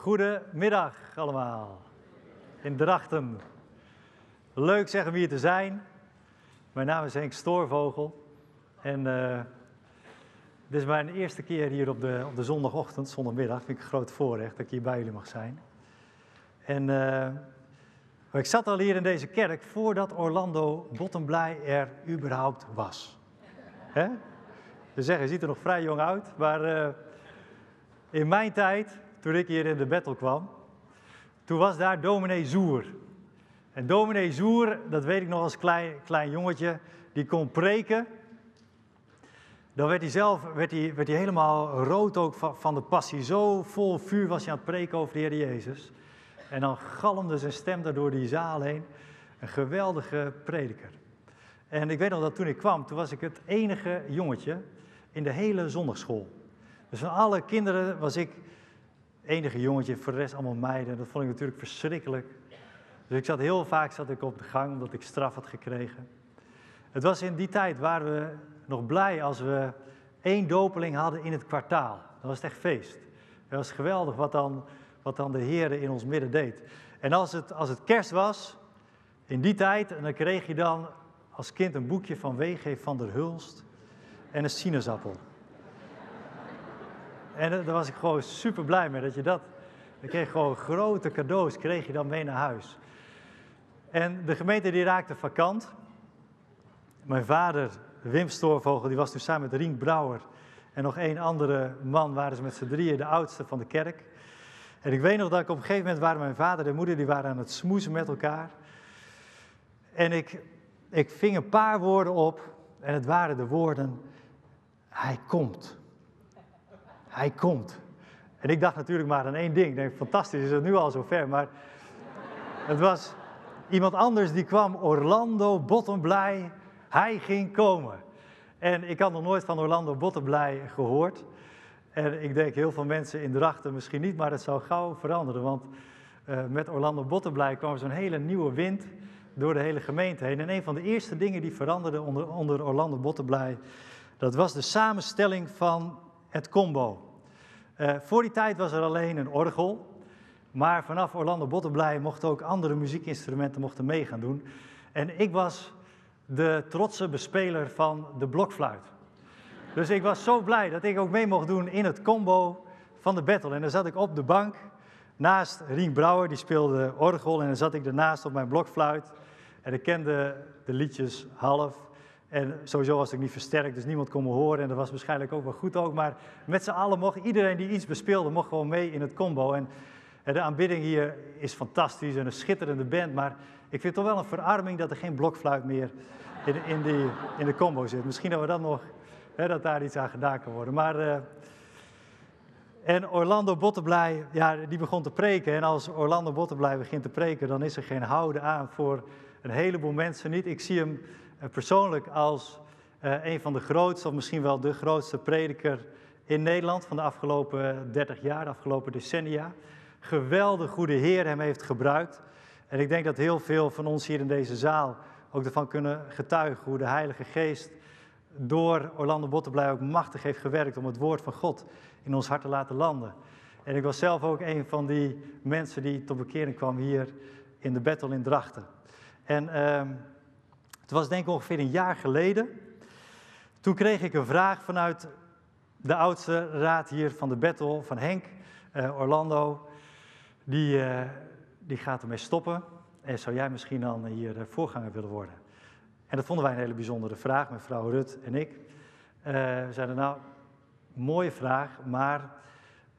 Goedemiddag allemaal. In Drachten. Leuk zeg om hier te zijn. Mijn naam is Henk Stoorvogel. En uh, dit is mijn eerste keer hier op de, op de zondagochtend, zondagmiddag. Vind ik een groot voorrecht dat ik hier bij jullie mag zijn. En uh, ik zat al hier in deze kerk voordat Orlando Bottomblij er überhaupt was. Hè? Ze zeggen, hij ziet er nog vrij jong uit, maar uh, in mijn tijd toen ik hier in de battle kwam, toen was daar dominee Zoer. En dominee Zoer, dat weet ik nog als klein, klein jongetje, die kon preken. Dan werd hij zelf werd hij, werd hij helemaal rood ook van, van de passie. Zo vol vuur was hij aan het preken over de Heer Jezus. En dan galmde zijn stem daar door die zaal heen. Een geweldige prediker. En ik weet nog dat toen ik kwam, toen was ik het enige jongetje in de hele zondagschool. Dus van alle kinderen was ik enige jongetje, voor de rest allemaal meiden. Dat vond ik natuurlijk verschrikkelijk. Dus ik zat heel vaak zat ik op de gang omdat ik straf had gekregen. Het was in die tijd waren we nog blij als we één dopeling hadden in het kwartaal. Dat was echt feest. Het was geweldig wat dan, wat dan de Heer in ons midden deed. En als het, als het kerst was, in die tijd, en dan kreeg je dan als kind een boekje van W.G. van der Hulst en een sinaasappel. En daar was ik gewoon super blij mee dat je dat. Dan kreeg gewoon grote cadeaus, kreeg je dan mee naar huis. En de gemeente die raakte vakant. Mijn vader, Wim Stoorvogel, die was toen samen met Rien Brouwer en nog één andere man, waren ze met z'n drieën de oudste van de kerk. En ik weet nog dat ik op een gegeven moment waren mijn vader en moeder, die waren aan het smoezen met elkaar. En ik, ik ving een paar woorden op en het waren de woorden, hij komt. Hij komt. En ik dacht natuurlijk maar aan één ding. Ik denk, fantastisch, is het nu al zover. Maar het was iemand anders die kwam, Orlando Bottomblij. Hij ging komen. En ik had nog nooit van Orlando Bottomblij gehoord. En ik denk heel veel mensen in Drachten misschien niet, maar het zou gauw veranderen. Want uh, met Orlando Bottomblij kwam zo'n hele nieuwe wind door de hele gemeente heen. En een van de eerste dingen die veranderde onder, onder Orlando Bottomblij, dat was de samenstelling van het combo. Uh, voor die tijd was er alleen een orgel, maar vanaf Orlando Bottenblij mochten ook andere muziekinstrumenten mochten mee gaan doen. En ik was de trotse bespeler van de blokfluit. Dus ik was zo blij dat ik ook mee mocht doen in het combo van de battle. En dan zat ik op de bank naast Rien Brouwer, die speelde orgel. En dan zat ik ernaast op mijn blokfluit. En ik kende de liedjes half. En sowieso was ik niet versterkt, dus niemand kon me horen. En dat was waarschijnlijk ook wel goed ook. Maar met z'n allen mocht iedereen die iets bespeelde, mocht gewoon mee in het combo. En de aanbidding hier is fantastisch en een schitterende band. Maar ik vind toch wel een verarming dat er geen blokfluit meer in, in, in de combo zit. Misschien dat we dat nog, hè, dat daar iets aan gedaan kan worden. Maar... Uh, en Orlando Bottenblij, ja, die begon te preken. En als Orlando Bottenblij begint te preken, dan is er geen houden aan voor een heleboel mensen niet. Ik zie hem eh, persoonlijk als uh, een van de grootste, of misschien wel de grootste prediker in Nederland van de afgelopen 30 jaar, de afgelopen decennia. Geweldig goede Heer hem heeft gebruikt. En ik denk dat heel veel van ons hier in deze zaal ook ervan kunnen getuigen hoe de Heilige Geest door Orlando Bottenblij ook machtig heeft gewerkt om het woord van God in ons hart te laten landen. En ik was zelf ook een van die mensen die tot bekering kwam hier in de battle in Drachten. En uh, het was denk ik ongeveer een jaar geleden. Toen kreeg ik een vraag vanuit de oudste raad hier van de battle, van Henk, uh, Orlando. Die, uh, die gaat ermee stoppen. En zou jij misschien dan hier uh, voorganger willen worden? En dat vonden wij een hele bijzondere vraag, mevrouw Rut en ik. we zeiden nou, mooie vraag, maar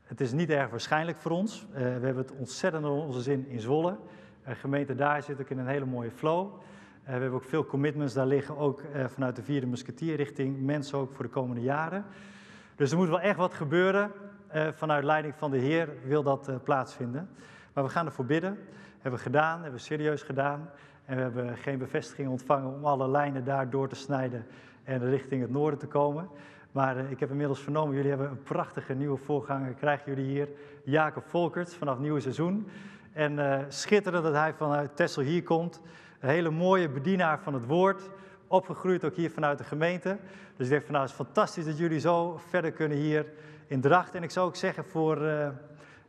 het is niet erg waarschijnlijk voor ons. we hebben het ontzettend naar onze zin in Zwolle. De gemeente daar zit ook in een hele mooie flow. Uh, we hebben ook veel commitments daar liggen, ook uh, vanuit de vierde musketier richting mensen ook voor de komende jaren. Dus er moet wel echt wat gebeuren. Uh, vanuit leiding van de Heer wil dat plaatsvinden. Maar we gaan ervoor bidden. Hebben we gedaan, hebben we serieus gedaan. En we hebben geen bevestiging ontvangen om alle lijnen daar door te snijden en richting het noorden te komen. Maar ik heb inmiddels vernomen, jullie hebben een prachtige nieuwe voorganger, krijgen jullie hier. Jacob Volkerts vanaf nieuwe seizoen. En schitterend dat hij vanuit Tessel hier komt. Een hele mooie bedienaar van het woord. Opgegroeid ook hier vanuit de gemeente. Dus ik denk van nou, het is fantastisch dat jullie zo verder kunnen hier in Dracht. En ik zou ook zeggen voor, uh,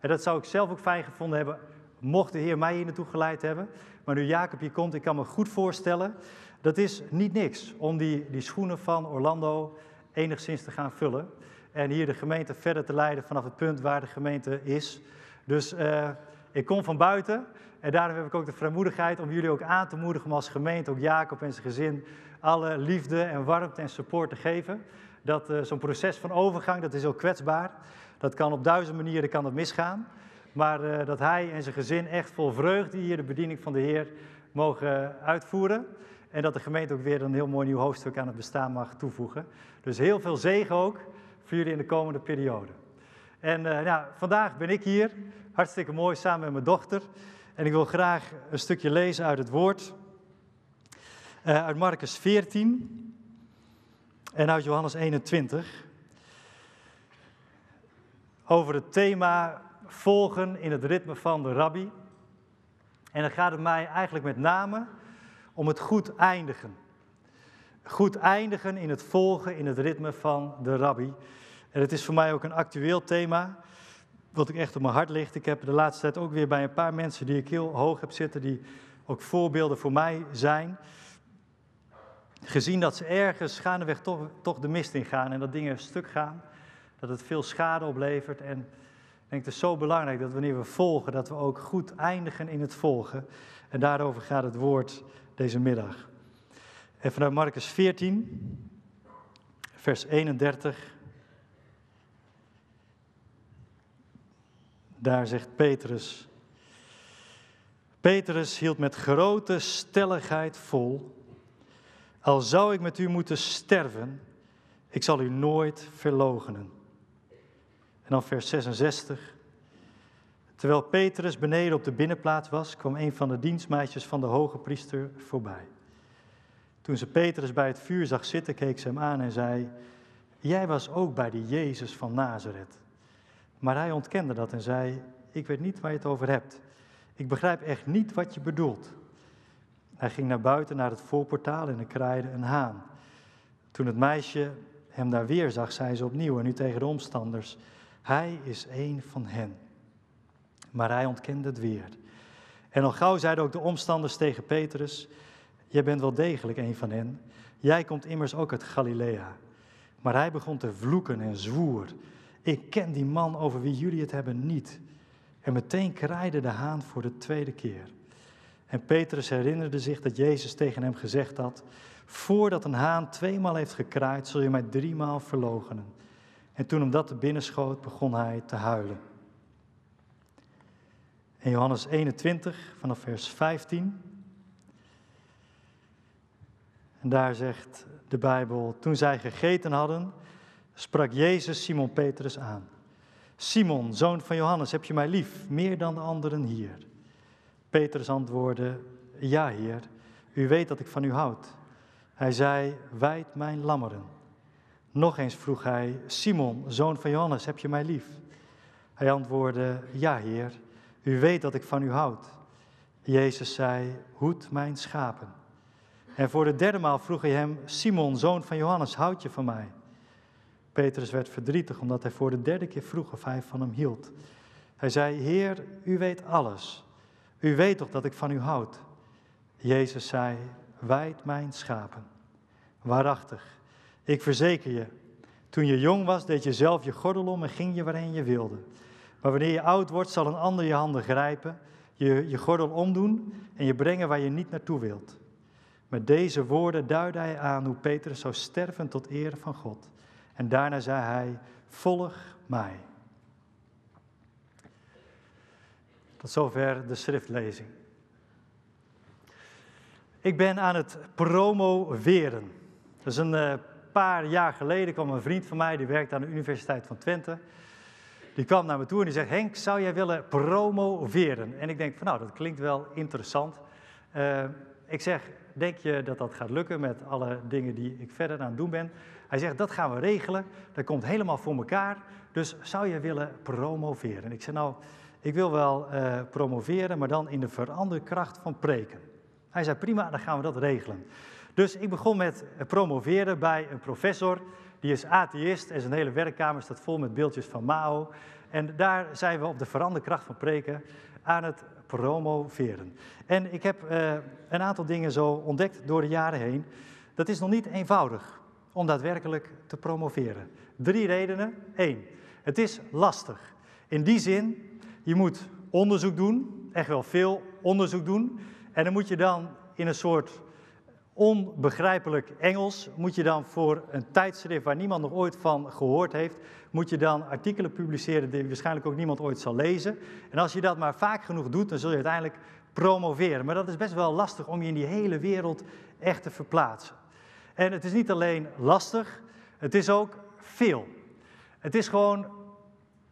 En dat zou ik zelf ook fijn gevonden hebben, mocht de Heer mij hier naartoe geleid hebben. Maar nu Jacob hier komt, ik kan me goed voorstellen, dat is niet niks om die, die schoenen van Orlando enigszins te gaan vullen. En hier de gemeente verder te leiden vanaf het punt waar de gemeente is. Dus uh, ik kom van buiten en daarom heb ik ook de vrijmoedigheid om jullie ook aan te moedigen om als gemeente, ook Jacob en zijn gezin, alle liefde en warmte en support te geven. Dat uh, zo'n proces van overgang, dat is heel kwetsbaar. Dat kan op duizend manieren kan dat misgaan. Maar uh, dat hij en zijn gezin echt vol vreugde hier de bediening van de Heer mogen uitvoeren. En dat de gemeente ook weer een heel mooi nieuw hoofdstuk aan het bestaan mag toevoegen. Dus heel veel zegen ook voor jullie in de komende periode. En uh, nou, vandaag ben ik hier, hartstikke mooi, samen met mijn dochter. En ik wil graag een stukje lezen uit het woord. Uh, uit Marcus 14 en uit Johannes 21. Over het thema volgen in het ritme van de rabbi. En dan gaat het mij eigenlijk met name om het goed eindigen. Goed eindigen in het volgen in het ritme van de rabbi. En het is voor mij ook een actueel thema, wat ik echt op mijn hart ligt. Ik heb de laatste tijd ook weer bij een paar mensen die ik heel hoog heb zitten, die ook voorbeelden voor mij zijn, gezien dat ze ergens gaandeweg toch, de mist in gaan en dat dingen stuk gaan, dat het veel schade oplevert. En ik denk het is zo belangrijk dat wanneer we volgen, dat we ook goed eindigen in het volgen. En daarover gaat het woord deze middag. En vanuit Marcus 14, vers 31. Daar zegt Petrus. Petrus hield met grote stelligheid vol. Al zou ik met u moeten sterven, ik zal u nooit verloochenen. En dan vers 66. Terwijl Petrus beneden op de binnenplaats was, kwam een van de dienstmeisjes van de hoge priester voorbij. Toen ze Petrus bij het vuur zag zitten, keek ze hem aan en zei: Jij was ook bij die Jezus van Nazareth. Maar hij ontkende dat en zei: Ik weet niet waar je het over hebt. Ik begrijp echt niet wat je bedoelt. Hij ging naar buiten naar het voorportaal en er kraaide een haan. Toen het meisje hem daar weer zag, zei ze opnieuw en nu tegen de omstanders: Hij is een van hen. Maar hij ontkende het weer. En al gauw zeiden ook de omstanders tegen Petrus: Jij bent wel degelijk een van hen. Jij komt immers ook uit Galilea. Maar hij begon te vloeken en zwoer: Ik ken die man over wie jullie het hebben niet. En meteen kraaide de haan voor de tweede keer. En Petrus herinnerde zich dat Jezus tegen hem gezegd had: Voordat een haan tweemaal heeft gekraaid, zul je mij driemaal verloochenen. En toen hem dat te binnen schoot, begon hij te huilen. In Johannes 21, vanaf vers 15. En daar zegt de Bijbel: Toen zij gegeten hadden, sprak Jezus Simon Petrus aan. Simon, zoon van Johannes, heb je mij lief, meer dan de anderen hier? Petrus antwoordde: Ja, Heer, u weet dat ik van u houd. Hij zei: Wijd mijn lammeren. Nog eens vroeg hij: Simon, zoon van Johannes, heb je mij lief? Hij antwoordde: Ja, Heer, u weet dat ik van u houd. Jezus zei: Hoed mijn schapen. En voor de derde maal vroeg hij hem: Simon, zoon van Johannes, houd je van mij? Petrus werd verdrietig omdat hij voor de derde keer vroeg of hij van hem hield. Hij zei: Heer, u weet alles. U weet toch dat ik van u houd? Jezus zei: Wijd mijn schapen. Waarachtig, ik verzeker je, toen je jong was, deed je zelf je gordel om en ging je waarheen je wilde. Maar wanneer je oud wordt, zal een ander je handen grijpen, je je gordel omdoen en je brengen waar je niet naartoe wilt. Met deze woorden duidde hij aan hoe Petrus zou sterven tot eer van God. En daarna zei hij: Volg mij. Tot zover de schriftlezing. Ik ben aan het promoveren. Is een uh, paar jaar geleden kwam een vriend van mij, die werkt aan de Universiteit van Twente. Die kwam naar me toe en die zegt, Henk, zou jij willen promoveren? En ik denk van nou, dat klinkt wel interessant. Uh, ik zeg, denk je dat dat gaat lukken met alle dingen die ik verder aan het doen ben? Hij zegt, dat gaan we regelen, dat komt helemaal voor elkaar. Dus zou je willen promoveren? Ik zeg, nou, ik wil wel uh, promoveren, maar dan in de veranderkracht van preken. Hij zei, prima, dan gaan we dat regelen. Dus ik begon met promoveren bij een professor, die is atheïst en zijn hele werkkamer staat vol met beeldjes van Mao. En daar zijn we op de veranderkracht van preken aan het promoveren. En ik heb uh, een aantal dingen zo ontdekt door de jaren heen. Dat is nog niet eenvoudig om daadwerkelijk te promoveren. Drie redenen. Eén, het is lastig. In die zin, je moet onderzoek doen, echt wel veel onderzoek doen. En dan moet je dan in een soort onbegrijpelijk Engels, moet je dan voor een tijdschrift waar niemand nog ooit van gehoord heeft, moet je dan artikelen publiceren die waarschijnlijk ook niemand ooit zal lezen. En als je dat maar vaak genoeg doet, dan zul je uiteindelijk promoveren. Maar dat is best wel lastig om je in die hele wereld echt te verplaatsen. En het is niet alleen lastig, het is ook veel. Het is gewoon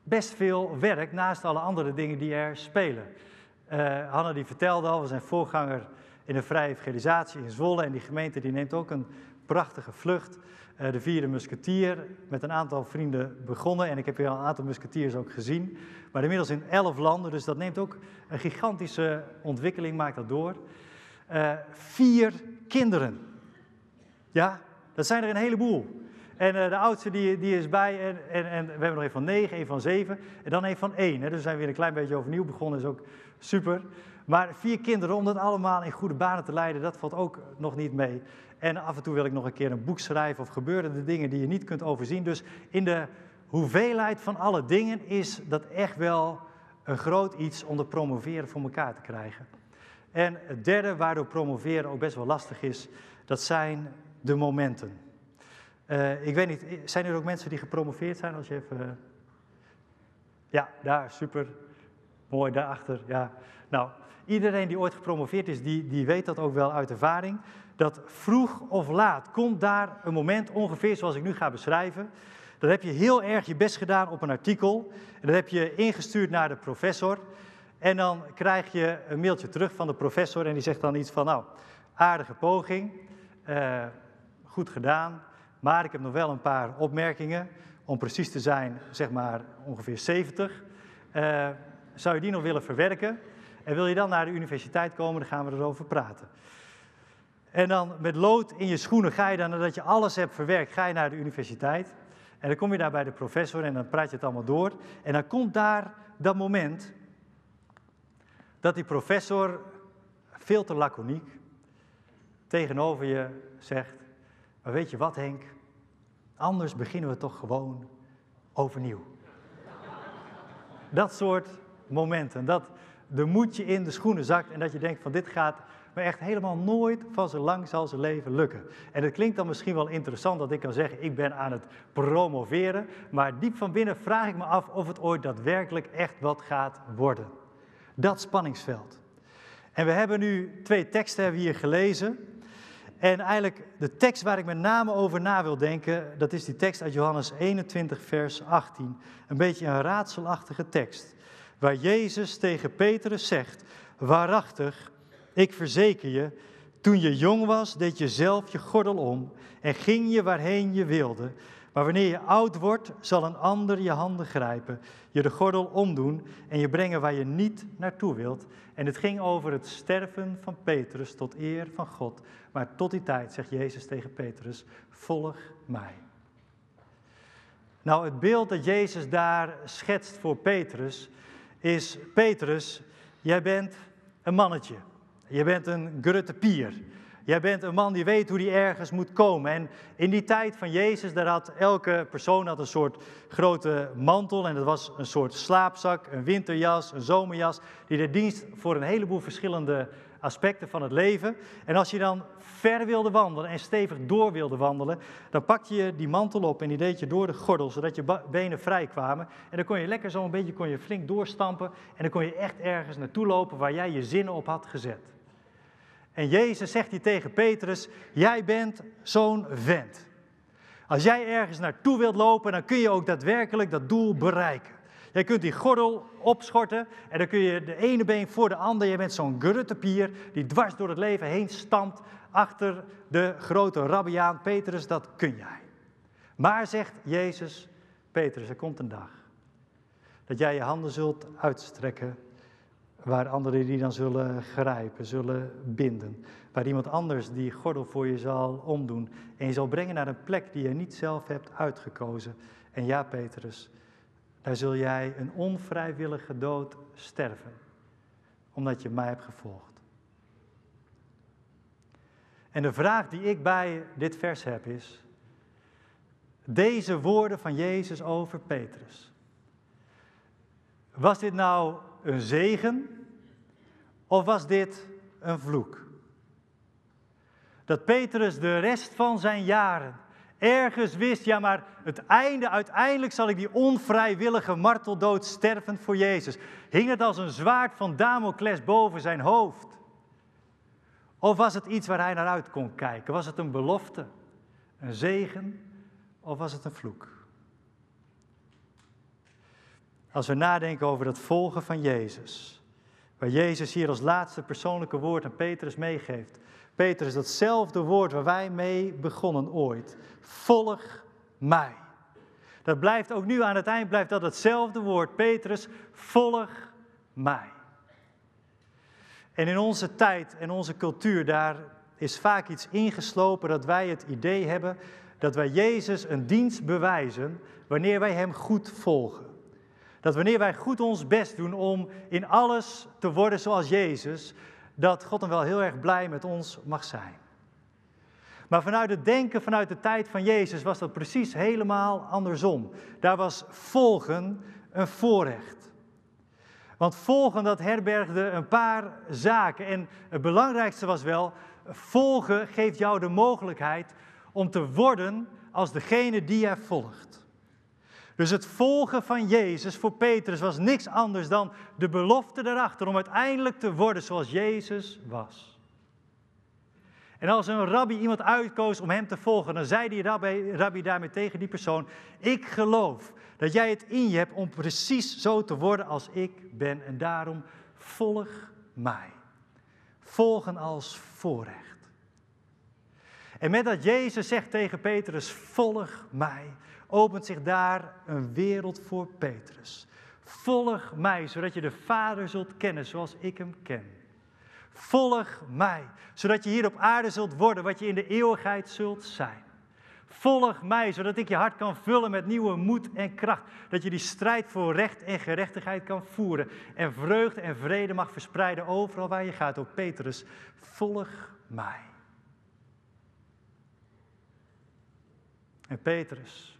best veel werk naast alle andere dingen die er spelen. Uh, Hanne die vertelde al, we zijn voorganger in een vrije evangelisatie in Zwolle en die gemeente die neemt ook een prachtige vlucht. Uh, de vierde musketier met een aantal vrienden begonnen en ik heb hier al een aantal musketiers ook gezien. Maar inmiddels in elf landen, dus dat neemt ook een gigantische ontwikkeling, maakt dat door. Uh, vier kinderen. Ja, dat zijn er een heleboel. En uh, de oudste die, die is bij en, en, en, we hebben nog een van negen, een van zeven en dan een van één. Hè. Dus we zijn weer een klein beetje overnieuw begonnen, is ook super. Maar vier kinderen, om dat allemaal in goede banen te leiden, dat valt ook nog niet mee. En af en toe wil ik nog een keer een boek schrijven of gebeuren de dingen die je niet kunt overzien. Dus in de hoeveelheid van alle dingen is dat echt wel een groot iets om de promoveren voor elkaar te krijgen. En het derde, waardoor promoveren ook best wel lastig is, dat zijn de momenten. Uh, ik weet niet, zijn er ook mensen die gepromoveerd zijn? Als je even. Ja, daar, super. Mooi, daarachter. Ja. Nou, iedereen die ooit gepromoveerd is, die, die weet dat ook wel uit ervaring. Dat vroeg of laat komt daar een moment, ongeveer zoals ik nu ga beschrijven. Dan heb je heel erg je best gedaan op een artikel. En dat heb je ingestuurd naar de professor. En dan krijg je een mailtje terug van de professor en die zegt dan iets van, nou, aardige poging, uh, goed gedaan, maar ik heb nog wel een paar opmerkingen. Om precies te zijn, zeg maar ongeveer 70. Uh, zou je die nog willen verwerken? En wil je dan naar de universiteit komen, dan gaan we erover praten. En dan met lood in je schoenen ga je dan, nadat je alles hebt verwerkt, ga je naar de universiteit. En dan kom je daar bij de professor en dan praat je het allemaal door. En dan komt daar dat moment dat die professor veel te laconiek tegenover je zegt: Maar weet je wat, Henk? Anders beginnen we toch gewoon overnieuw. Dat soort momenten. Dat de moedje in de schoenen zakt en dat je denkt: van dit gaat me echt helemaal nooit van zo lang zal zijn leven lukken. En het klinkt dan misschien wel interessant dat ik kan zeggen: ik ben aan het promoveren. Maar diep van binnen vraag ik me af of het ooit daadwerkelijk echt wat gaat worden. Dat spanningsveld. En we hebben nu twee teksten hebben we hier gelezen. En eigenlijk de tekst waar ik met name over na wil denken, dat is die tekst uit Johannes 21, vers 18. Een beetje een raadselachtige tekst, waar Jezus tegen Petrus zegt, waarachtig, ik verzeker je, toen je jong was, deed je zelf je gordel om en ging je waarheen je wilde. Maar wanneer je oud wordt, zal een ander je handen grijpen, je de gordel omdoen en je brengen waar je niet naartoe wilt. En het ging over het sterven van Petrus tot eer van God. Maar tot die tijd zegt Jezus tegen Petrus: Volg mij. Nou, het beeld dat Jezus daar schetst voor Petrus is: Petrus, jij bent een mannetje. Je bent een grutte pier. Jij bent een man die weet hoe die ergens moet komen. En in die tijd van Jezus, daar had elke persoon had een soort grote mantel. En dat was een soort slaapzak, een winterjas, een zomerjas. Die de dienst voor een heleboel verschillende aspecten van het leven. En als je dan ver wilde wandelen en stevig door wilde wandelen, dan pakte je die mantel op en die deed je door de gordel, zodat je benen vrij kwamen. En dan kon je lekker zo een beetje kon je flink doorstampen en dan kon je echt ergens naartoe lopen waar jij je zinnen op had gezet. En Jezus zegt hier tegen Petrus, jij bent zo'n vent. Als jij ergens naartoe wilt lopen, dan kun je ook daadwerkelijk dat doel bereiken. Jij kunt die gordel opschorten en dan kun je de ene been voor de ander. Je bent zo'n gruttepier die dwars door het leven heen stampt achter de grote rabbiaan Petrus, dat kun jij. Maar zegt Jezus, Petrus, er komt een dag dat jij je handen zult uitstrekken waar anderen die dan zullen grijpen, zullen binden. Waar iemand anders die gordel voor je zal omdoen en je zal brengen naar een plek die je niet zelf hebt uitgekozen. En ja, Petrus, daar zul jij een onvrijwillige dood sterven, omdat je mij hebt gevolgd. En de vraag die ik bij dit vers heb is, deze woorden van Jezus over Petrus. Was dit nou een zegen of was dit een vloek? Dat Petrus de rest van zijn jaren ergens wist, ja maar het einde, uiteindelijk zal ik die onvrijwillige marteldood sterven voor Jezus. Hing het als een zwaard van Damocles boven zijn hoofd? Of was het iets waar hij naar uit kon kijken? Was het een belofte, een zegen of was het een vloek? Als we nadenken over het volgen van Jezus, waar Jezus hier als laatste persoonlijke woord aan Petrus meegeeft. Petrus, datzelfde woord waar wij mee begonnen ooit. Volg mij. Dat blijft ook nu aan het eind, blijft dat hetzelfde woord. Petrus, volg mij. En in onze tijd en onze cultuur, daar is vaak iets ingeslopen dat wij het idee hebben dat wij Jezus een dienst bewijzen wanneer wij Hem goed volgen. Dat wanneer wij goed ons best doen om in alles te worden zoals Jezus, dat God dan wel heel erg blij met ons mag zijn. Maar vanuit het denken, vanuit de tijd van Jezus, was dat precies helemaal andersom. Daar was volgen een voorrecht. Want volgen, dat herbergde een paar zaken. En het belangrijkste was wel, volgen geeft jou de mogelijkheid om te worden als degene die je volgt. Dus het volgen van Jezus voor Petrus was niks anders dan de belofte daarachter om uiteindelijk te worden zoals Jezus was. En als een rabbi iemand uitkoos om hem te volgen, dan zei die rabbi, rabbi daarmee tegen die persoon: Ik geloof dat jij het in je hebt om precies zo te worden als ik ben. En daarom volg mij. Volgen als voorrecht. En met dat Jezus zegt tegen Petrus: Volg mij, opent zich daar een wereld voor Petrus. Volg mij, zodat je de Vader zult kennen zoals ik hem ken. Volg mij, zodat je hier op aarde zult worden wat je in de eeuwigheid zult zijn. Volg mij, zodat ik je hart kan vullen met nieuwe moed en kracht. Dat je die strijd voor recht en gerechtigheid kan voeren. En vreugde en vrede mag verspreiden overal waar je gaat. Ook Petrus, volg mij. En Petrus,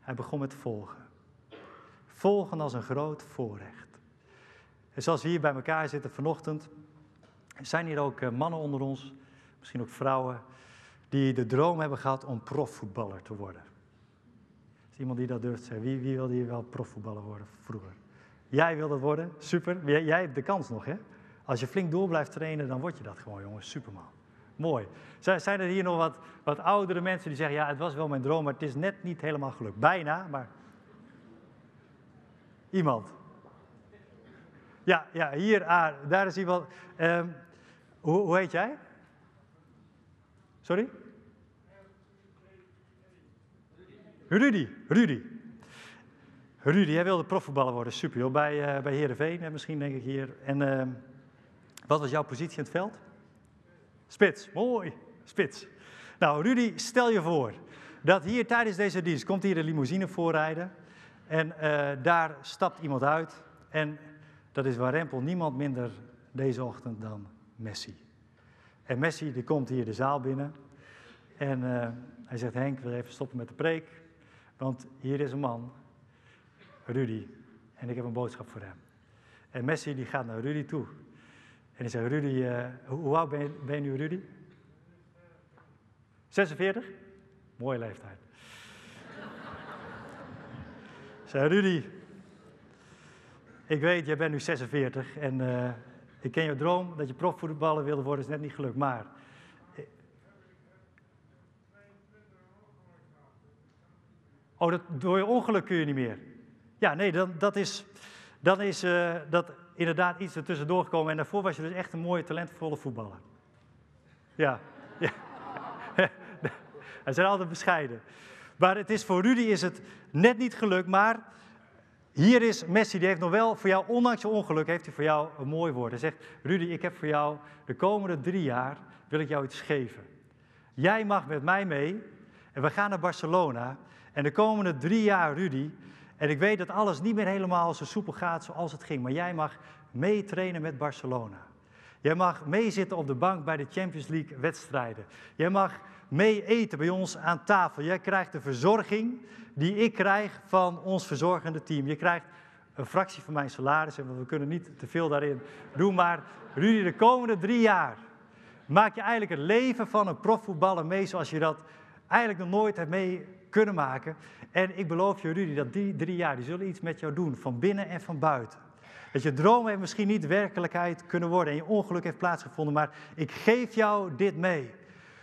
hij begon met volgen. Volgen als een groot voorrecht. En zoals we hier bij elkaar zitten vanochtend, zijn hier ook eh, mannen onder ons, misschien ook vrouwen, die de droom hebben gehad om profvoetballer te worden. Is iemand die dat durft te zeggen? Wie, wie wilde hier wel profvoetballer worden vroeger? Jij wil dat worden? Super. Jij, jij hebt de kans nog, hè? Als je flink door blijft trainen, dan word je dat gewoon, jongens. Superman. Mooi. Zijn er hier nog wat, wat oudere mensen die zeggen, ja, het was wel mijn droom, maar het is net niet helemaal gelukt. Bijna, maar... Iemand? Ja, ja hier, ah, daar is iemand. Um, hoe, hoe heet jij? Sorry? Rudy, Rudy. Rudy, jij wilde profvoetballer worden, super bij, uh, bij Heerenveen misschien denk ik hier. En uh, wat was jouw positie in het veld? Spits, mooi, spits. Nou Rudy, stel je voor dat hier tijdens deze dienst komt hier de limousine voorrijden. En uh, daar stapt iemand uit en dat is warempel niemand minder deze ochtend dan Messi. En Messi die komt hier de zaal binnen en uh, hij zegt, Henk, we even stoppen met de preek, want hier is een man, Rudy, en ik heb een boodschap voor hem. En Messi die gaat naar Rudy toe. En hij zegt, Rudy, uh, hoe oud ben je, nu, Rudy? 46? Mooie leeftijd. Zeg, Rudy, ik weet, jij bent nu 46 en uh, ik ken je droom dat je profvoetballer wilde worden, is net niet gelukt. Maar. Oh, dat, door je ongeluk kun je niet meer. Ja, nee, dan, dat is, dan is dat inderdaad iets er tussendoor gekomen. En daarvoor was je dus echt een mooie, talentvolle voetballer. Ja. ja. Hij zijn altijd bescheiden. Maar het is voor Rudy is het net niet gelukt, maar hier is Messi, die heeft nog wel voor jou, ondanks je ongeluk, heeft hij voor jou een mooi woord. Hij zegt, Rudy, ik heb voor jou de komende drie jaar, wil ik jou iets geven. Jij mag met mij mee en we gaan naar Barcelona. En de komende drie jaar, Rudy, En ik weet dat alles niet meer helemaal zo soepel gaat zoals het ging. Maar jij mag meetrainen met Barcelona. Jij mag meezitten op de bank bij de Champions League wedstrijden. Jij mag mee eten bij ons aan tafel. Jij krijgt de verzorging die ik krijg van ons verzorgende team. Je krijgt een fractie van mijn salaris, en we kunnen niet te veel daarin doen. Maar Rudy, de komende drie jaar maak je eigenlijk het leven van een profvoetballer mee zoals je dat eigenlijk nog nooit hebt mee kunnen maken. En ik beloof je, Rudy, dat die drie jaar, die zullen iets met jou doen, van binnen en van buiten. Dat je dromen misschien niet werkelijkheid kunnen worden en je ongeluk heeft plaatsgevonden, maar ik geef jou dit mee.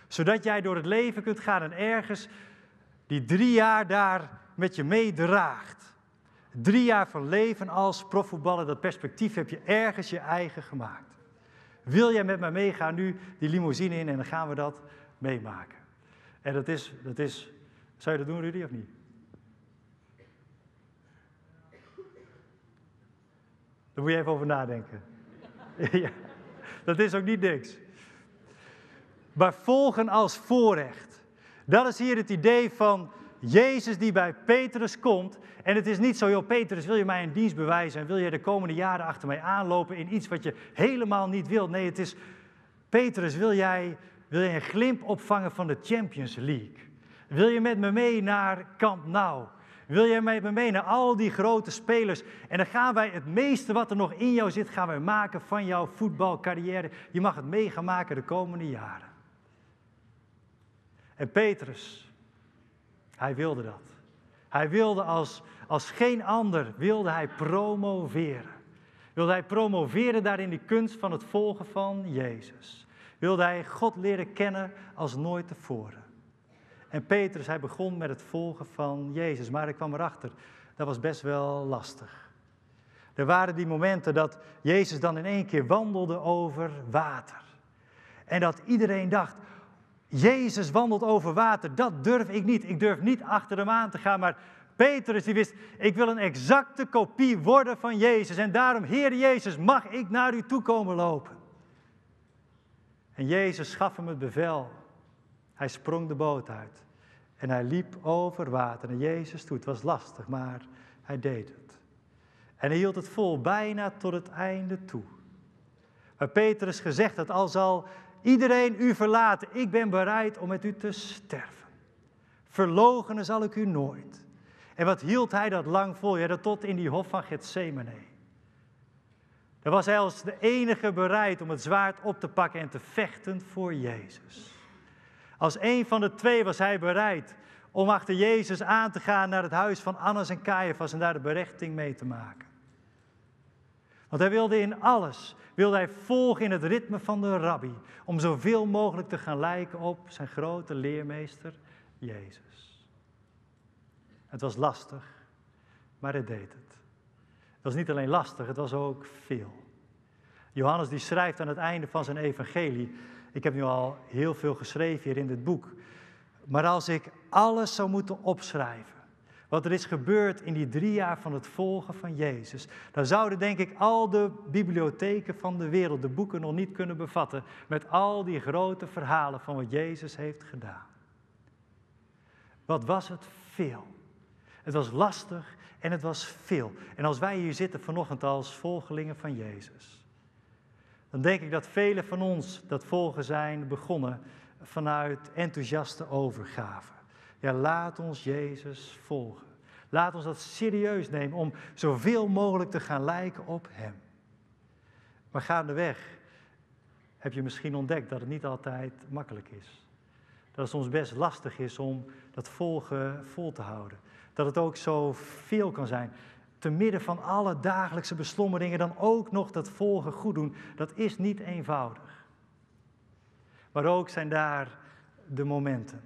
Zodat jij door het leven kunt gaan en ergens die drie jaar daar met je meedraagt. Drie jaar van leven als profvoetballer, dat perspectief heb je ergens je eigen gemaakt. Wil jij met mij meegaan nu die limousine in en dan gaan we dat meemaken. En dat is, dat is, zou je dat doen Rudy of niet? Daar moet je even over nadenken. ja, dat is ook niet niks. Maar volgen als voorrecht. Dat is hier het idee van Jezus die bij Petrus komt. En het is niet zo, joh, Petrus, wil je mij een dienst bewijzen en wil je de komende jaren achter mij aanlopen in iets wat je helemaal niet wilt? Nee, het is, Petrus, wil jij, wil jij een glimp opvangen van de Champions League? Wil je met me mee naar Camp Nou? Wil jij me mee al die grote spelers? En dan gaan wij het meeste wat er nog in jou zit, gaan wij maken van jouw voetbalcarrière. Je mag het mee gaan maken de komende jaren. En Petrus, hij wilde dat. Hij wilde als, als geen ander, wilde hij promoveren. Wilde hij promoveren daarin die kunst van het volgen van Jezus. Wilde hij God leren kennen als nooit tevoren. En Petrus, hij begon met het volgen van Jezus. Maar ik kwam erachter, dat was best wel lastig. Er waren die momenten dat Jezus dan in één keer wandelde over water. En dat iedereen dacht, Jezus wandelt over water, dat durf ik niet. Ik durf niet achter hem aan te gaan, maar Petrus die wist, ik wil een exacte kopie worden van Jezus. En daarom, Heer Jezus, mag ik naar u toe komen lopen. En Jezus gaf hem het bevel. Hij sprong de boot uit. En hij liep over water naar Jezus toe. Het was lastig, maar hij deed het. En hij hield het vol bijna tot het einde toe. Maar Petrus gezegd had, al zal iedereen u verlaten, ik ben bereid om met u te sterven. Verlogenen zal ik u nooit. En wat hield hij dat lang vol? Ja, dat tot in die hof van Gethsemane. Daar was hij als de enige bereid om het zwaard op te pakken en te vechten voor Jezus. Als een van de twee was hij bereid om achter Jezus aan te gaan naar het huis van Annas en Caiaphas en daar de berechting mee te maken. Want hij wilde in alles, wilde hij volgen in het ritme van de rabbi, om zoveel mogelijk te gaan lijken op zijn grote leermeester Jezus. Het was lastig, maar hij deed het. Het was niet alleen lastig, het was ook veel. Johannes die schrijft aan het einde van zijn evangelie, ik heb nu al heel veel geschreven hier in dit boek, maar als ik alles zou moeten opschrijven, wat er is gebeurd in die drie jaar van het volgen van Jezus, dan zouden denk ik al de bibliotheken van de wereld de boeken nog niet kunnen bevatten met al die grote verhalen van wat Jezus heeft gedaan. Wat was het veel? Het was lastig en het was veel. En als wij hier zitten vanochtend als volgelingen van Jezus, dan denk ik dat velen van ons dat volgen zijn begonnen vanuit enthousiaste overgave. Ja, laat ons Jezus volgen. Laat ons dat serieus nemen om zoveel mogelijk te gaan lijken op Hem. Maar gaandeweg heb je misschien ontdekt dat het niet altijd makkelijk is. Dat het soms best lastig is om dat volgen vol te houden. Dat het ook zo veel kan zijn. Te midden van alle dagelijkse beslommeringen dan ook nog dat volgen goed doen. Dat is niet eenvoudig. Maar ook zijn daar de momenten.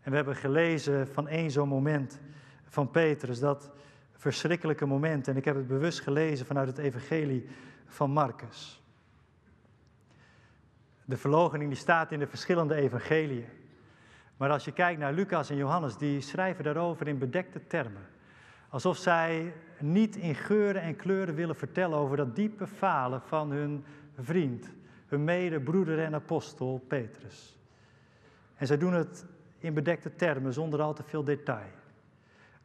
En we hebben gelezen van één zo'n moment van Petrus, dat verschrikkelijke moment. En ik heb het bewust gelezen vanuit het evangelie van Marcus. De verlogening die staat in de verschillende evangeliën. Maar als je kijkt naar Lucas en Johannes, die schrijven daarover in bedekte termen. Alsof zij niet in geuren en kleuren willen vertellen over dat diepe falen van hun vriend, hun medebroeder en apostel Petrus. En zij doen het in bedekte termen, zonder al te veel detail.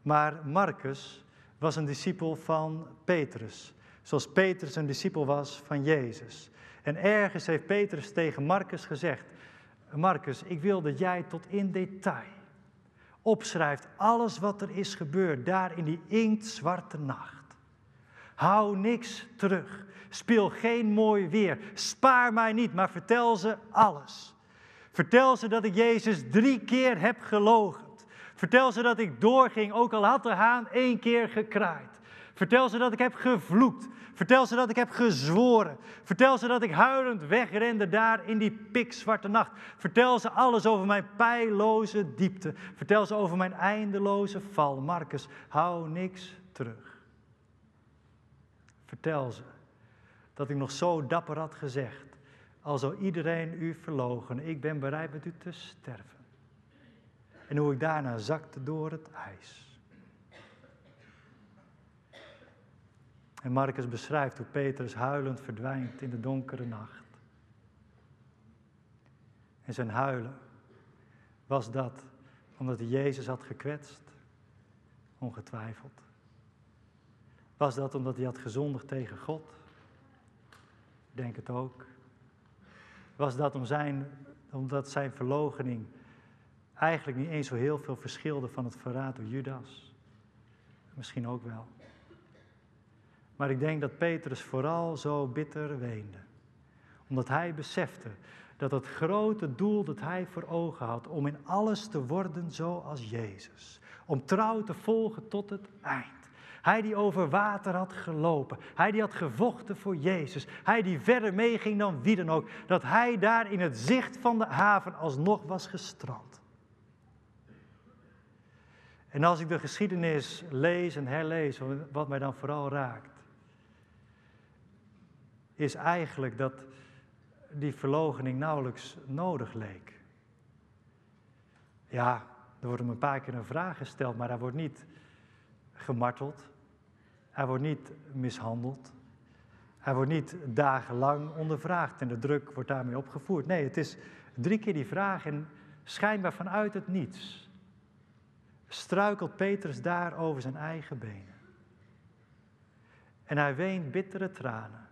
Maar Marcus was een discipel van Petrus, zoals Petrus een discipel was van Jezus. En ergens heeft Petrus tegen Marcus gezegd: Marcus, ik wil dat jij tot in detail opschrijft alles wat er is gebeurd daar in die inktzwarte nacht. Hou niks terug. Speel geen mooi weer. Spaar mij niet, maar vertel ze alles. Vertel ze dat ik Jezus drie keer heb gelogen. Vertel ze dat ik doorging, ook al had de haan één keer gekraaid. Vertel ze dat ik heb gevloekt. Vertel ze dat ik heb gezworen. Vertel ze dat ik huilend wegrende daar in die pikzwarte nacht. Vertel ze alles over mijn pijloze diepte. Vertel ze over mijn eindeloze val. Marcus, hou niks terug. Vertel ze dat ik nog zo dapper had gezegd. Al zou iedereen u verlogen, ik ben bereid met u te sterven. En hoe ik daarna zakte door het ijs. En Marcus beschrijft hoe Petrus huilend verdwijnt in de donkere nacht. En zijn huilen was dat omdat hij Jezus had gekwetst? Ongetwijfeld. Was dat omdat hij had gezondigd tegen God? Denk het ook. Was dat om zijn, omdat zijn verloochening eigenlijk niet eens zo heel veel verschilde van het verraad door Judas? Misschien ook wel. Maar ik denk dat Petrus vooral zo bitter weende. Omdat hij besefte dat het grote doel dat hij voor ogen had, om in alles te worden zoals Jezus. Om trouw te volgen tot het eind. Hij die over water had gelopen. Hij die had gevochten voor Jezus. Hij die verder meeging dan wie dan ook. Dat hij daar in het zicht van de haven alsnog was gestrand. En als ik de geschiedenis lees en herlees, wat mij dan vooral raakt, is eigenlijk dat die verlogening nauwelijks nodig leek. Ja, er wordt hem een paar keer een vraag gesteld, maar hij wordt niet gemarteld. Hij wordt niet mishandeld. Hij wordt niet dagenlang ondervraagd en de druk wordt daarmee opgevoerd. Nee, het is drie keer die vraag en schijnbaar vanuit het niets struikelt Petrus daar over zijn eigen benen. En hij weent bittere tranen,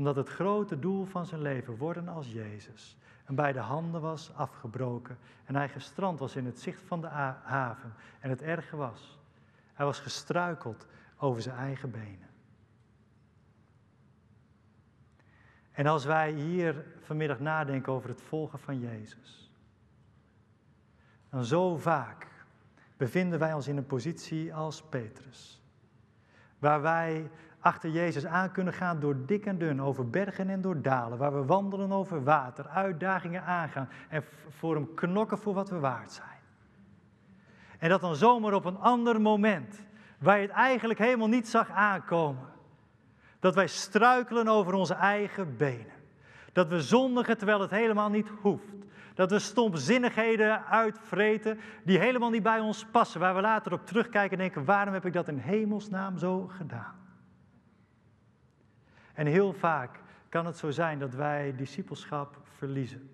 omdat het grote doel van zijn leven, worden als Jezus, en bij de handen was afgebroken en hij gestrand was in het zicht van de haven. En het erge was, hij was gestruikeld over zijn eigen benen. En als wij hier vanmiddag nadenken over het volgen van Jezus, dan zo vaak bevinden wij ons in een positie als Petrus. Waar wij achter Jezus aan kunnen gaan door dik en dun, over bergen en door dalen. Waar we wandelen over water, uitdagingen aangaan en voor hem knokken voor wat we waard zijn. En dat dan zomaar op een ander moment, waar je het eigenlijk helemaal niet zag aankomen. Dat wij struikelen over onze eigen benen. Dat we zondigen terwijl het helemaal niet hoeft. Dat we stomzinnigheden uitvreten die helemaal niet bij ons passen. Waar we later op terugkijken en denken, waarom heb ik dat in hemelsnaam zo gedaan? En heel vaak kan het zo zijn dat wij discipelschap verliezen.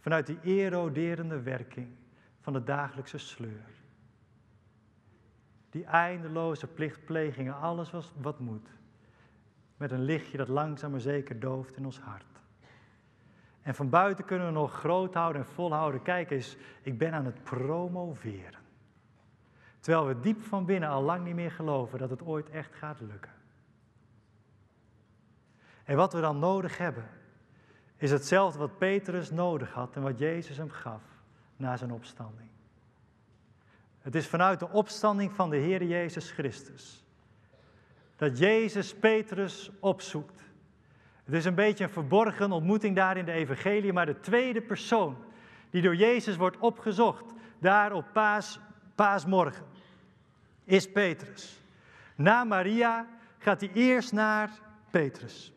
Vanuit die eroderende werking van de dagelijkse sleur. Die eindeloze plichtplegingen, alles wat moet. Met een lichtje dat langzaam maar zeker dooft in ons hart. En van buiten kunnen we nog groot houden en volhouden. Kijk eens, ik ben aan het promoveren. Terwijl we diep van binnen al lang niet meer geloven dat het ooit echt gaat lukken. En wat we dan nodig hebben, is hetzelfde wat Petrus nodig had en wat Jezus hem gaf na zijn opstanding. Het is vanuit de opstanding van de Heer Jezus Christus dat Jezus Petrus opzoekt het is een beetje een verborgen ontmoeting daar in de evangelie, maar de tweede persoon die door Jezus wordt opgezocht, daar op paas, paasmorgen, is Petrus. Na Maria gaat hij eerst naar Petrus.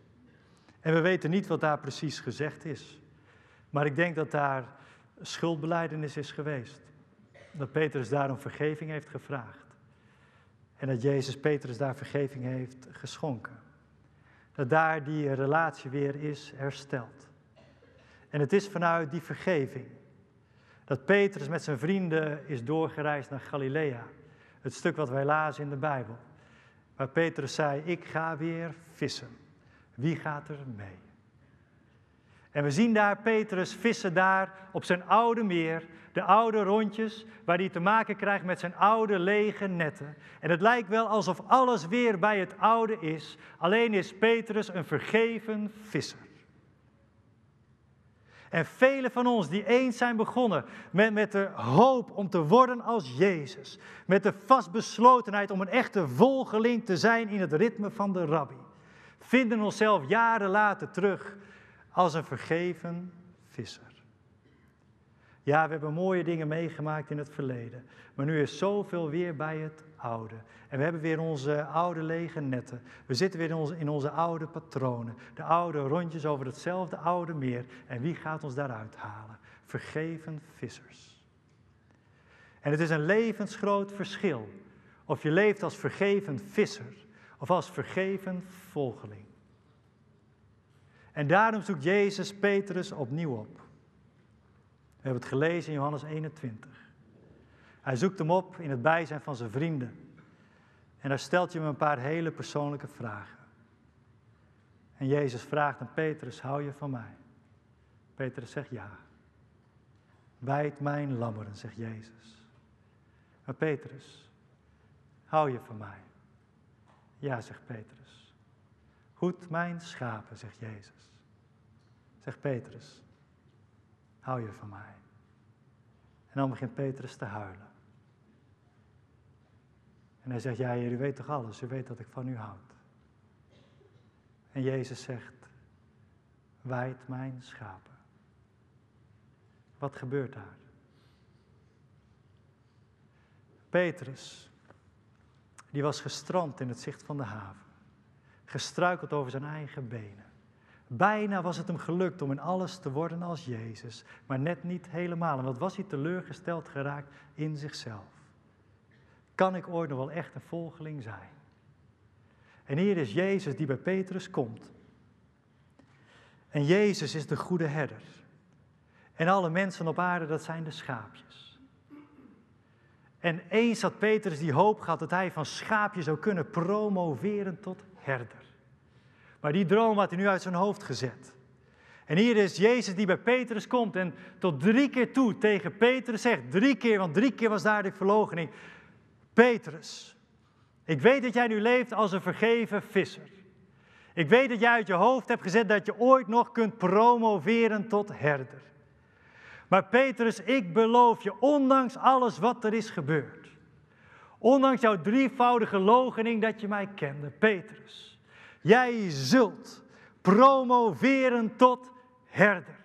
En we weten niet wat daar precies gezegd is. Maar ik denk dat daar schuldbeleidenis is geweest. Dat Petrus daarom vergeving heeft gevraagd. En dat Jezus Petrus daar vergeving heeft geschonken dat daar die relatie weer is hersteld. En het is vanuit die vergeving Dat Petrus met zijn vrienden is doorgereisd naar Galilea. Het stuk wat wij lazen in de Bijbel. Waar Petrus zei, ik ga weer vissen. Wie gaat er mee? En we zien daar Petrus vissen daar op zijn oude meer, de oude rondjes, waar hij te maken krijgt met zijn oude lege netten. En het lijkt wel alsof alles weer bij het oude is, alleen is Petrus een vergeven visser. En velen van ons die eens zijn begonnen met, met de hoop om te worden als Jezus, met de vastbeslotenheid om een echte volgeling te zijn in het ritme van de rabbi, vinden onszelf jaren later terug als een vergeven visser. Ja, we hebben mooie dingen meegemaakt in het verleden, maar nu is zoveel weer bij het oude. En we hebben weer onze oude lege netten. We zitten weer in onze, in onze oude patronen, de oude rondjes over hetzelfde oude meer. En wie gaat ons daaruit halen? Vergeven vissers. En het is een levensgroot verschil of je leeft als vergeven visser of als vergeven volgeling. En daarom zoekt Jezus Petrus opnieuw op. We hebben het gelezen in Johannes 21. Hij zoekt hem op in het bijzijn van zijn vrienden. En daar stelt hij hem een paar hele persoonlijke vragen. En Jezus vraagt aan Petrus, hou je van mij? Petrus zegt ja. Wijd mijn lammeren, zegt Jezus. Maar Petrus, hou je van mij? Ja, zegt Petrus. Goed mijn schapen, zegt Jezus. Zegt Petrus, hou je van mij? En dan begint Petrus te huilen. En hij zegt, ja, u weet toch alles, u weet dat ik van u houd. En Jezus zegt, wijd mijn schapen. Wat gebeurt daar? Petrus, die was gestrand in het zicht van de haven gestruikeld over zijn eigen benen. Bijna was het hem gelukt om in alles te worden als Jezus, maar net niet helemaal. En wat was hij teleurgesteld geraakt in zichzelf? Kan ik ooit nog wel echt een volgeling zijn? En hier is Jezus die bij Petrus komt. En Jezus is de goede herder. En alle mensen op aarde, dat zijn de schaapjes. En eens had Petrus die hoop gehad dat hij van schaapje zou kunnen promoveren tot herder. Maar die droom had hij nu uit zijn hoofd gezet. En hier is Jezus die bij Petrus komt en tot drie keer toe tegen Petrus zegt, drie keer, want drie keer was daar de verloochening. Petrus, ik weet dat jij nu leeft als een vergeven visser. Ik weet dat jij uit je hoofd hebt gezet dat je ooit nog kunt promoveren tot herder. Maar Petrus, ik beloof je, ondanks alles wat er is gebeurd, ondanks jouw drievoudige logening dat je mij kende, Petrus, Jij zult promoveren tot herder.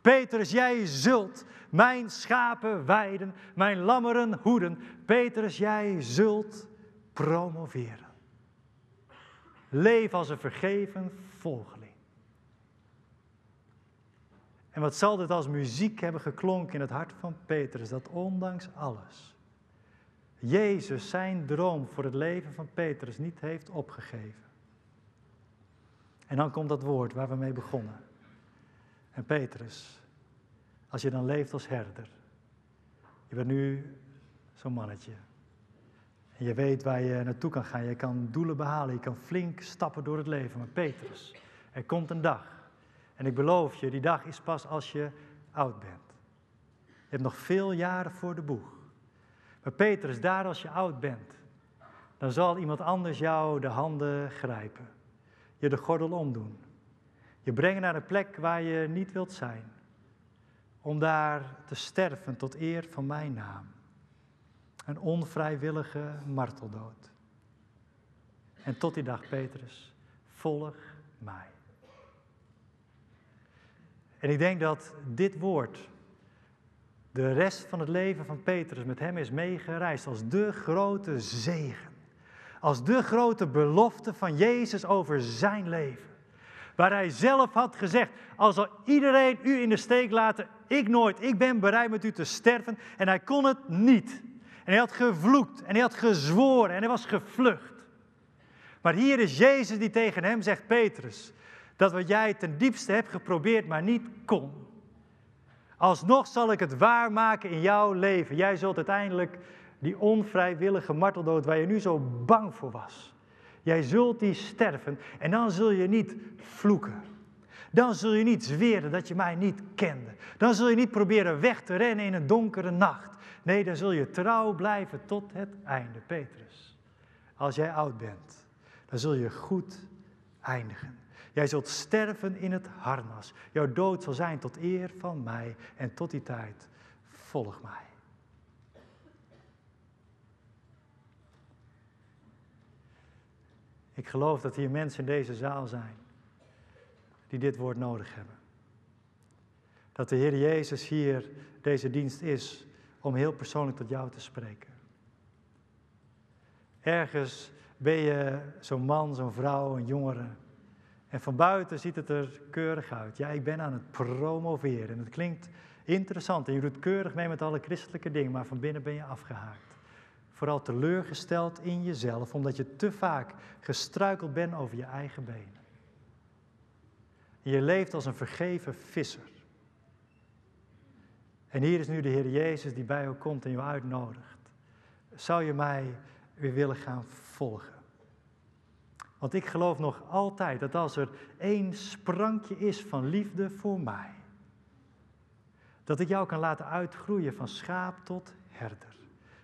Petrus, jij zult mijn schapen weiden, mijn lammeren hoeden. Petrus, jij zult promoveren. Leef als een vergeven volgeling. En wat zal dit als muziek hebben geklonken in het hart van Petrus, dat ondanks alles Jezus zijn droom voor het leven van Petrus niet heeft opgegeven. En dan komt dat woord waar we mee begonnen. En Petrus, als je dan leeft als herder, je bent nu zo'n mannetje. En je weet waar je naartoe kan gaan. Je kan doelen behalen. Je kan flink stappen door het leven. Maar Petrus, er komt een dag. En ik beloof je, die dag is pas als je oud bent. Je hebt nog veel jaren voor de boeg. Maar Petrus, daar als je oud bent, dan zal iemand anders jou de handen grijpen je de gordel omdoen. Je brengen naar een plek waar je niet wilt zijn. Om daar te sterven tot eer van mijn naam. Een onvrijwillige marteldood. En tot die dag, Petrus, volg mij. En ik denk dat dit woord de rest van het leven van Petrus met hem is meegereisd als de grote zegen als de grote belofte van Jezus over zijn leven. Waar hij zelf had gezegd, als zal iedereen u in de steek laten, ik nooit, ik ben bereid met u te sterven. En hij kon het niet. En hij had gevloekt en hij had gezworen en hij was gevlucht. Maar hier is Jezus die tegen hem zegt, Petrus, dat wat jij ten diepste hebt geprobeerd, maar niet kon. Alsnog zal ik het waarmaken in jouw leven. Jij zult uiteindelijk die onvrijwillige marteldood waar je nu zo bang voor was. Jij zult die sterven en dan zul je niet vloeken. Dan zul je niet zweren dat je mij niet kende. Dan zul je niet proberen weg te rennen in een donkere nacht. Nee, dan zul je trouw blijven tot het einde, Petrus. Als jij oud bent, dan zul je goed eindigen. Jij zult sterven in het harnas. Jouw dood zal zijn tot eer van mij en tot die tijd volg mij. Ik geloof dat hier mensen in deze zaal zijn die dit woord nodig hebben. Dat de Heer Jezus hier deze dienst is om heel persoonlijk tot jou te spreken. Ergens ben je zo'n man, zo'n vrouw, een jongere. En van buiten ziet het er keurig uit. Ja, ik ben aan het promoveren. En het klinkt interessant. En je doet keurig mee met alle christelijke dingen, maar van binnen ben je afgehaakt. Vooral teleurgesteld in jezelf, omdat je te vaak gestruikeld bent over je eigen benen. je leeft als een vergeven visser. En hier is nu de Heer Jezus die bij jou komt en jou uitnodigt. Zou je mij weer willen gaan volgen? Want ik geloof nog altijd dat als er één sprankje is van liefde voor mij, dat ik jou kan laten uitgroeien van schaap tot herder.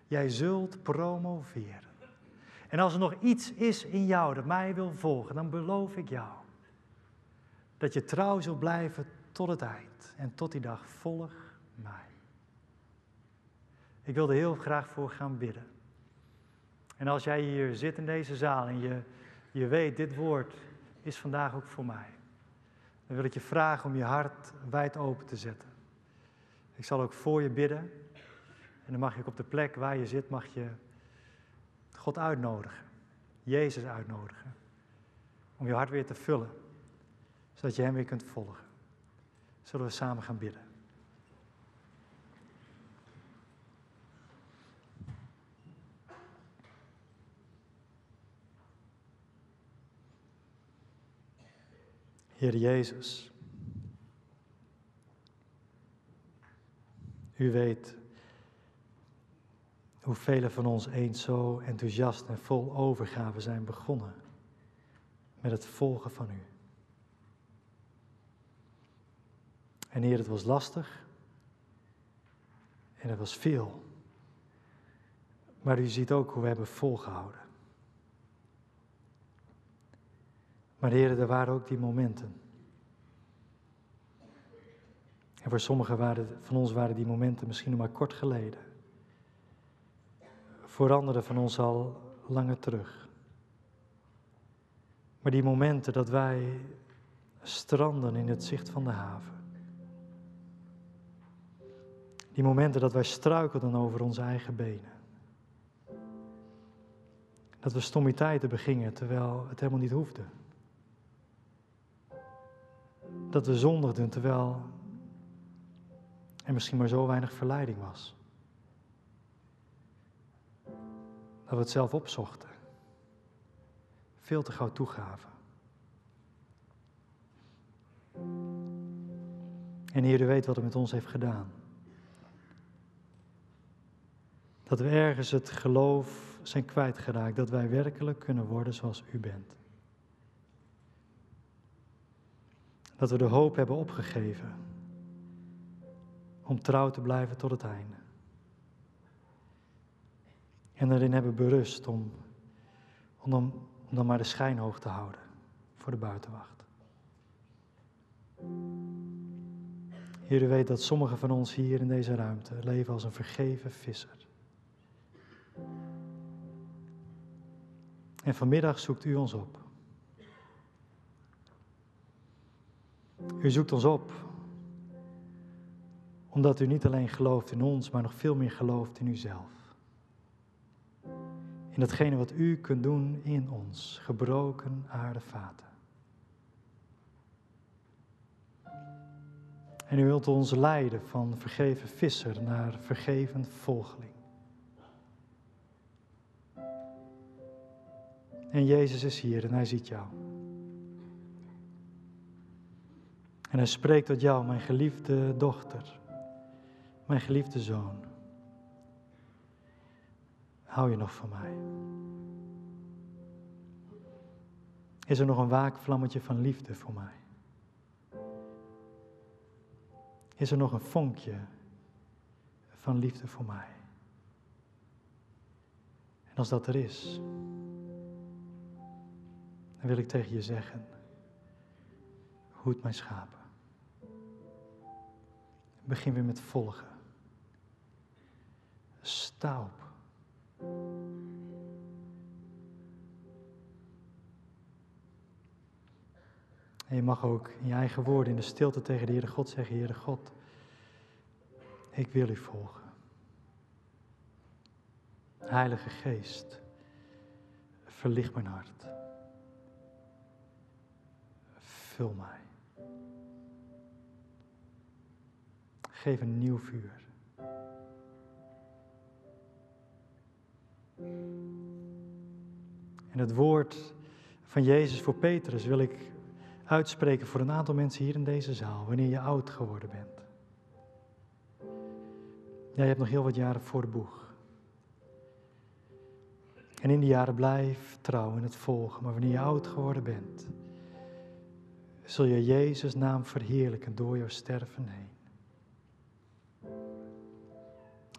Jij zult promoveren. En als er nog iets is in jou dat mij wil volgen, dan beloof ik jou dat je trouw zult blijven tot het eind. En tot die dag volg mij. Ik wil er heel graag voor gaan bidden. En als jij hier zit in deze zaal en je, je weet, dit woord is vandaag ook voor mij. Dan wil ik je vragen om je hart wijd open te zetten. Ik zal ook voor je bidden. En dan mag je ook op de plek waar je zit, mag je God uitnodigen. Jezus uitnodigen. Om je hart weer te vullen. Zodat je Hem weer kunt volgen. Zullen we samen gaan bidden. Heer Jezus, u weet hoe velen van ons eens zo enthousiast en vol overgave zijn begonnen met het volgen van u. En Heer, het was lastig en het was veel. Maar u ziet ook hoe we hebben volgehouden. Maar Heer, er waren ook die momenten. En voor sommigen waren, van ons waren die momenten misschien nog maar kort geleden. Voor anderen van ons al langer terug. Maar die momenten dat wij stranden in het zicht van de haven. Die momenten dat wij struikelden over onze eigen benen. Dat we stommiteiten begingen terwijl het helemaal niet hoefde dat we zondigden terwijl er misschien maar zo weinig verleiding was. Dat we het zelf opzochten. Veel te gauw toegaven. En Heer, u weet wat het met ons heeft gedaan. Dat we ergens het geloof zijn kwijtgeraakt, dat wij werkelijk kunnen worden zoals u bent. Dat we de hoop hebben opgegeven om trouw te blijven tot het einde. En erin hebben berust om, om, dan, om maar de schijn hoog te houden voor de buitenwacht. Heer, u weet dat sommigen van ons hier in deze ruimte leven als een vergeven visser. En vanmiddag zoekt u ons op. U zoekt ons op, omdat u niet alleen gelooft in ons, maar nog veel meer gelooft in uzelf. In datgene wat u kunt doen in ons, gebroken aardevaten. En u wilt ons leiden van vergeven visser naar vergeven volgeling. En Jezus is hier en hij ziet jou. En hij spreekt tot jou, mijn geliefde dochter, Mijn geliefde zoon, hou je nog van mij? Is er nog een waakvlammetje van liefde voor mij? Is er nog een vonkje van liefde voor mij? En als dat er is, dan wil ik tegen je zeggen, hoed mijn schapen. Begin weer met volgen. Sta op. En je mag ook in je eigen woorden, in de stilte tegen de Heere God zeggen, Heere God, ik wil u volgen. Heilige Geest, verlicht mijn hart. Vul mij. Geef een nieuw vuur. En het woord van Jezus voor Petrus wil ik uitspreken voor een aantal mensen hier in deze zaal, wanneer je oud geworden bent. Ja, je hebt nog heel wat jaren voor de boeg. En in die jaren blijf trouw in het volgen, maar wanneer je oud geworden bent, zul je Jezus' naam verheerlijken door jouw sterven heen.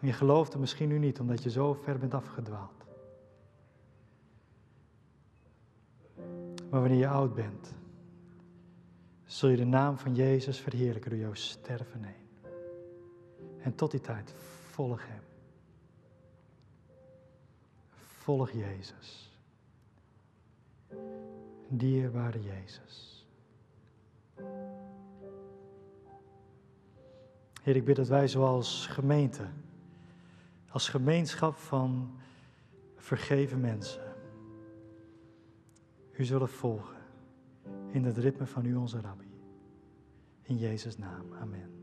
Je gelooft het misschien nu niet, omdat je zo ver bent afgedwaald. Maar wanneer je oud bent, zul je de naam van Jezus verheerlijken door jouw sterven heen. En tot die tijd, volg Hem. Volg Jezus. Dierbare Jezus. Heer, ik bid dat wij zoals gemeente, als gemeenschap van vergeven mensen, u zullen volgen in het ritme van u, onze Rabbi. In Jezus' naam. Amen.